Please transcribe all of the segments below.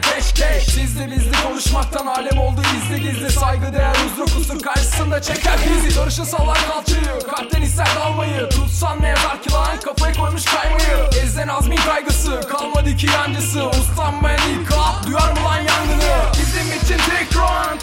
keşke Sizli bizli konuşmaktan alem oldu. İzli gizli Saygı değer huzur kusur karşısında çeker. Bizi Barışın sallar kalçayı. Kalpten ister dalmayı. Tutsan ne yazar ki lan? Kafayı koymuş kaymayı Ezden azmin kaygısı. Kalmadı ki yancısı. Ustam ben ilk duyar mı lan yangını? Bizim için tek round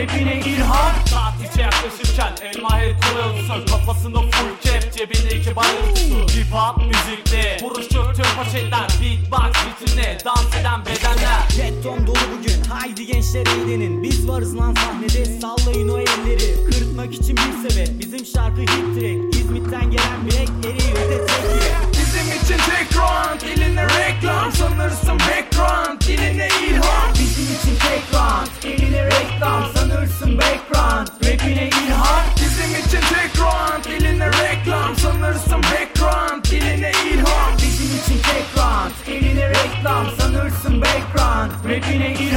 Rapine ilham Saatlice yaklaşırken elma her olsun Kafasında full cep cebinde iki bayrağı tutu Hip hop müzikte Vuruşur tüm poşetler. Beatbox ritmine Dans eden bedenler. Beton dolu bugün haydi gençler eğlenin. Biz varız lan sahnede sallayın o elleri. Kırıtmak için bir sebep bizim şarkı hit track. İzmit'ten gelen bilek Bizim için tek